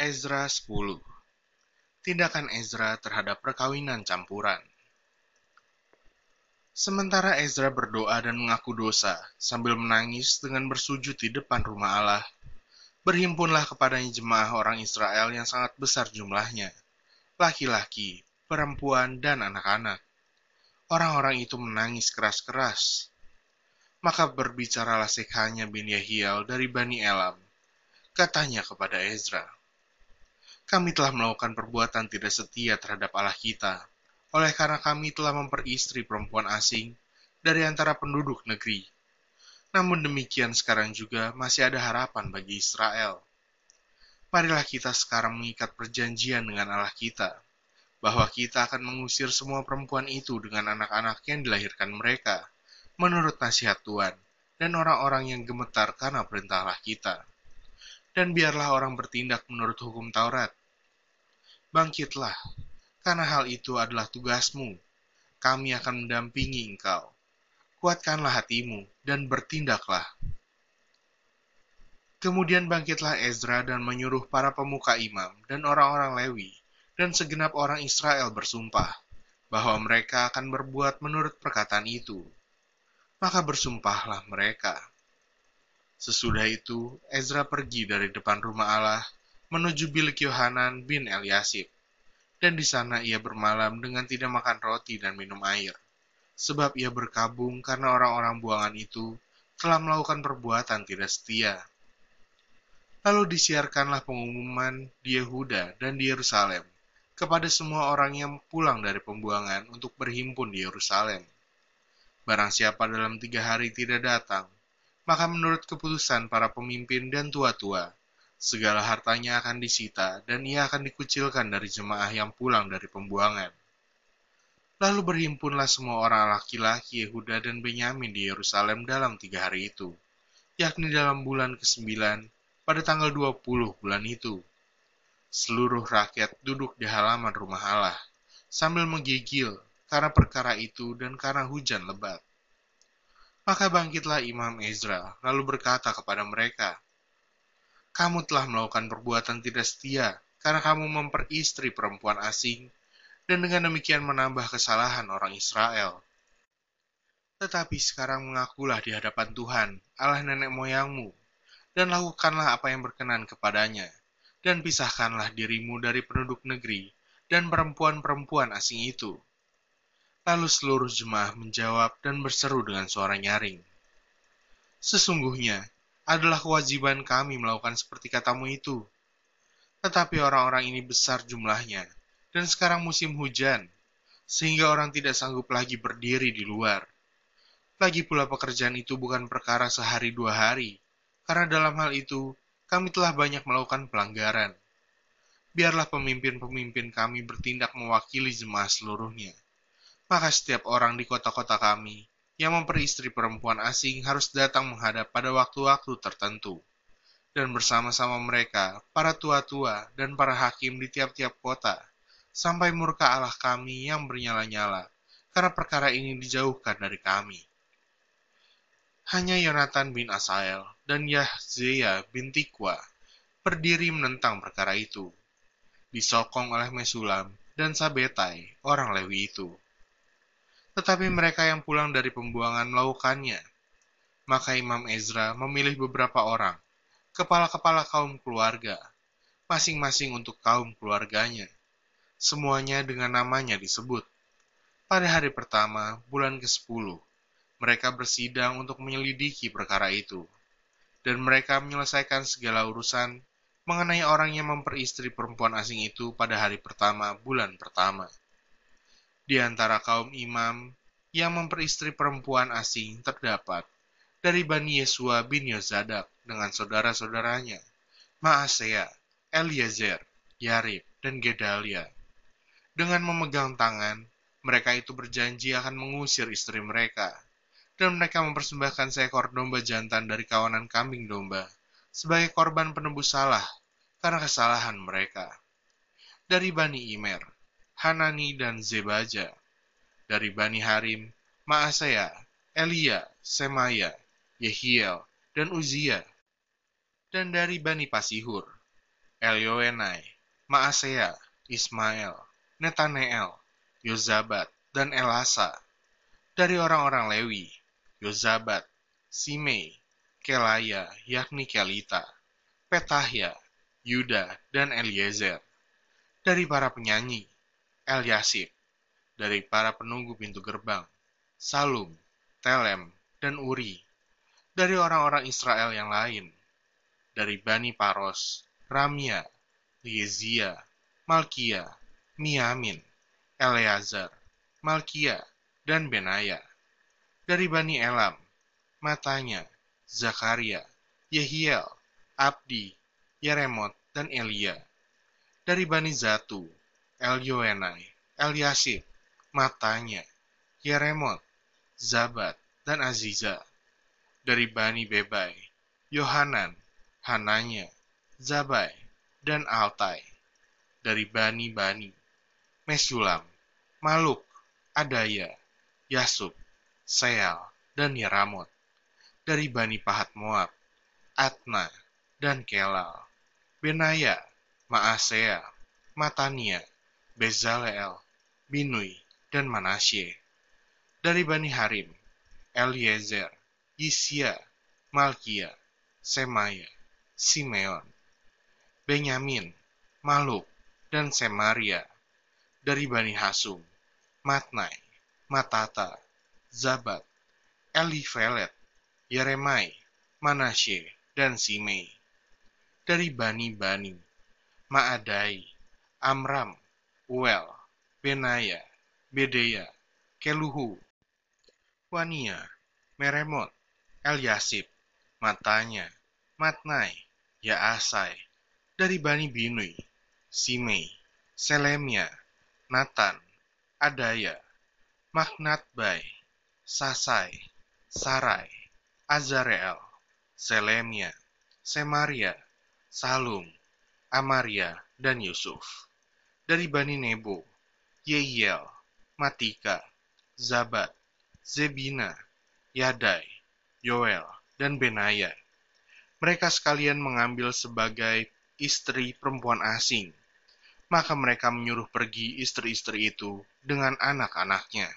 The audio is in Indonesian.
Ezra 10 Tindakan Ezra terhadap perkawinan campuran Sementara Ezra berdoa dan mengaku dosa sambil menangis dengan bersujud di depan rumah Allah, berhimpunlah kepadanya jemaah orang Israel yang sangat besar jumlahnya, laki-laki, perempuan, dan anak-anak. Orang-orang itu menangis keras-keras. Maka berbicaralah Sekhanya bin Yehiel dari Bani Elam, katanya kepada Ezra, Kami telah melakukan perbuatan tidak setia terhadap Allah kita, oleh karena kami telah memperistri perempuan asing dari antara penduduk negeri. Namun demikian sekarang juga masih ada harapan bagi Israel. Marilah kita sekarang mengikat perjanjian dengan Allah kita, bahwa kita akan mengusir semua perempuan itu dengan anak-anak yang dilahirkan mereka, menurut nasihat Tuhan, dan orang-orang yang gemetar karena perintah Allah kita dan biarlah orang bertindak menurut hukum Taurat. Bangkitlah, karena hal itu adalah tugasmu. Kami akan mendampingi engkau. Kuatkanlah hatimu dan bertindaklah. Kemudian bangkitlah Ezra dan menyuruh para pemuka imam dan orang-orang Lewi dan segenap orang Israel bersumpah bahwa mereka akan berbuat menurut perkataan itu. Maka bersumpahlah mereka. Sesudah itu, Ezra pergi dari depan rumah Allah menuju bilik Yohanan bin Eliasib. Dan di sana ia bermalam dengan tidak makan roti dan minum air. Sebab ia berkabung karena orang-orang buangan itu telah melakukan perbuatan tidak setia. Lalu disiarkanlah pengumuman di Yehuda dan di Yerusalem kepada semua orang yang pulang dari pembuangan untuk berhimpun di Yerusalem. Barang siapa dalam tiga hari tidak datang, maka menurut keputusan para pemimpin dan tua-tua, segala hartanya akan disita dan ia akan dikucilkan dari jemaah yang pulang dari pembuangan. Lalu berhimpunlah semua orang laki-laki Yehuda dan Benyamin di Yerusalem dalam tiga hari itu, yakni dalam bulan ke-9 pada tanggal 20 bulan itu. Seluruh rakyat duduk di halaman rumah Allah, sambil menggigil karena perkara itu dan karena hujan lebat. Maka bangkitlah Imam Ezra, lalu berkata kepada mereka, Kamu telah melakukan perbuatan tidak setia, karena kamu memperistri perempuan asing, dan dengan demikian menambah kesalahan orang Israel. Tetapi sekarang mengakulah di hadapan Tuhan, Allah nenek moyangmu, dan lakukanlah apa yang berkenan kepadanya, dan pisahkanlah dirimu dari penduduk negeri dan perempuan-perempuan asing itu Lalu seluruh jemaah menjawab dan berseru dengan suara nyaring. Sesungguhnya, adalah kewajiban kami melakukan seperti katamu itu. Tetapi orang-orang ini besar jumlahnya, dan sekarang musim hujan, sehingga orang tidak sanggup lagi berdiri di luar. Lagi pula pekerjaan itu bukan perkara sehari dua hari, karena dalam hal itu kami telah banyak melakukan pelanggaran. Biarlah pemimpin-pemimpin kami bertindak mewakili jemaah seluruhnya maka setiap orang di kota-kota kami yang memperistri perempuan asing harus datang menghadap pada waktu-waktu tertentu. Dan bersama-sama mereka, para tua-tua dan para hakim di tiap-tiap kota, sampai murka Allah kami yang bernyala-nyala, karena perkara ini dijauhkan dari kami. Hanya Yonatan bin Asael dan Yahzea bin Tikwa berdiri menentang perkara itu, disokong oleh Mesulam dan Sabetai, orang Lewi itu tetapi mereka yang pulang dari pembuangan melakukannya. Maka Imam Ezra memilih beberapa orang, kepala-kepala kaum keluarga, masing-masing untuk kaum keluarganya. Semuanya dengan namanya disebut. Pada hari pertama, bulan ke-10, mereka bersidang untuk menyelidiki perkara itu. Dan mereka menyelesaikan segala urusan mengenai orang yang memperistri perempuan asing itu pada hari pertama bulan pertama di antara kaum imam yang memperistri perempuan asing terdapat dari Bani Yesua bin Yozadak dengan saudara-saudaranya, Maasea, Eliezer, Yarib, dan Gedalia. Dengan memegang tangan, mereka itu berjanji akan mengusir istri mereka, dan mereka mempersembahkan seekor domba jantan dari kawanan kambing domba sebagai korban penebus salah karena kesalahan mereka. Dari Bani Imer, Hanani dan Zebaja. Dari Bani Harim, Maasaya, Elia, Semaya, Yehiel, dan Uzia. Dan dari Bani Pasihur, Elioenai, Maasea, Ismael, Netaneel, Yozabat, dan Elasa. Dari orang-orang Lewi, Yozabat, Simei, Kelaya, yakni Kelita, Petahya, Yuda, dan Eliezer. Dari para penyanyi, Eliasib. Dari para penunggu pintu gerbang, Salum, Telem, dan Uri. Dari orang-orang Israel yang lain, dari Bani Paros, Ramia, Yezia, Malkia, Miamin, Eleazar, Malkia, dan Benaya. Dari Bani Elam, Matanya, Zakaria, Yehiel, Abdi, Yeremot, dan Elia. Dari Bani Zatu, Elioenai, Eliasib, Matanya, Yeremot, Zabat, dan Aziza. Dari Bani Bebai, Yohanan, Hananya, Zabai, dan Altai. Dari Bani-Bani, Mesulam, Maluk, Adaya, Yasub, Seal, dan Yeramot. Dari Bani Pahat Moab, Atna, dan Kelal. Benaya, Maasea, Matania, Bezaleel, Binui, dan Manasye. Dari Bani Harim, Eliezer, Yisya, Malkia, Semaya, Simeon, Benyamin, Maluk, dan Semaria. Dari Bani Hasum, Matnai, Matata, Zabat, Elifelet, Yeremai, Manasye, dan Simei. Dari Bani-Bani, Maadai, Amram, Uel, Benaya, Bedeya, Keluhu, Wania, Meremot, Eliasib, Matanya, Matnai, Yaasai, dari Bani Binui, Simei, Selemia, Nathan, Adaya, Maknatbai, Sasai, Sarai, Azareel, Selemia, Semaria, Salum, Amaria, dan Yusuf. Dari Bani Nebo, Yeiel, Matika, Zabat, Zebina, Yadai, Yoel, dan Benaya. Mereka sekalian mengambil sebagai istri perempuan asing. Maka mereka menyuruh pergi istri-istri itu dengan anak-anaknya.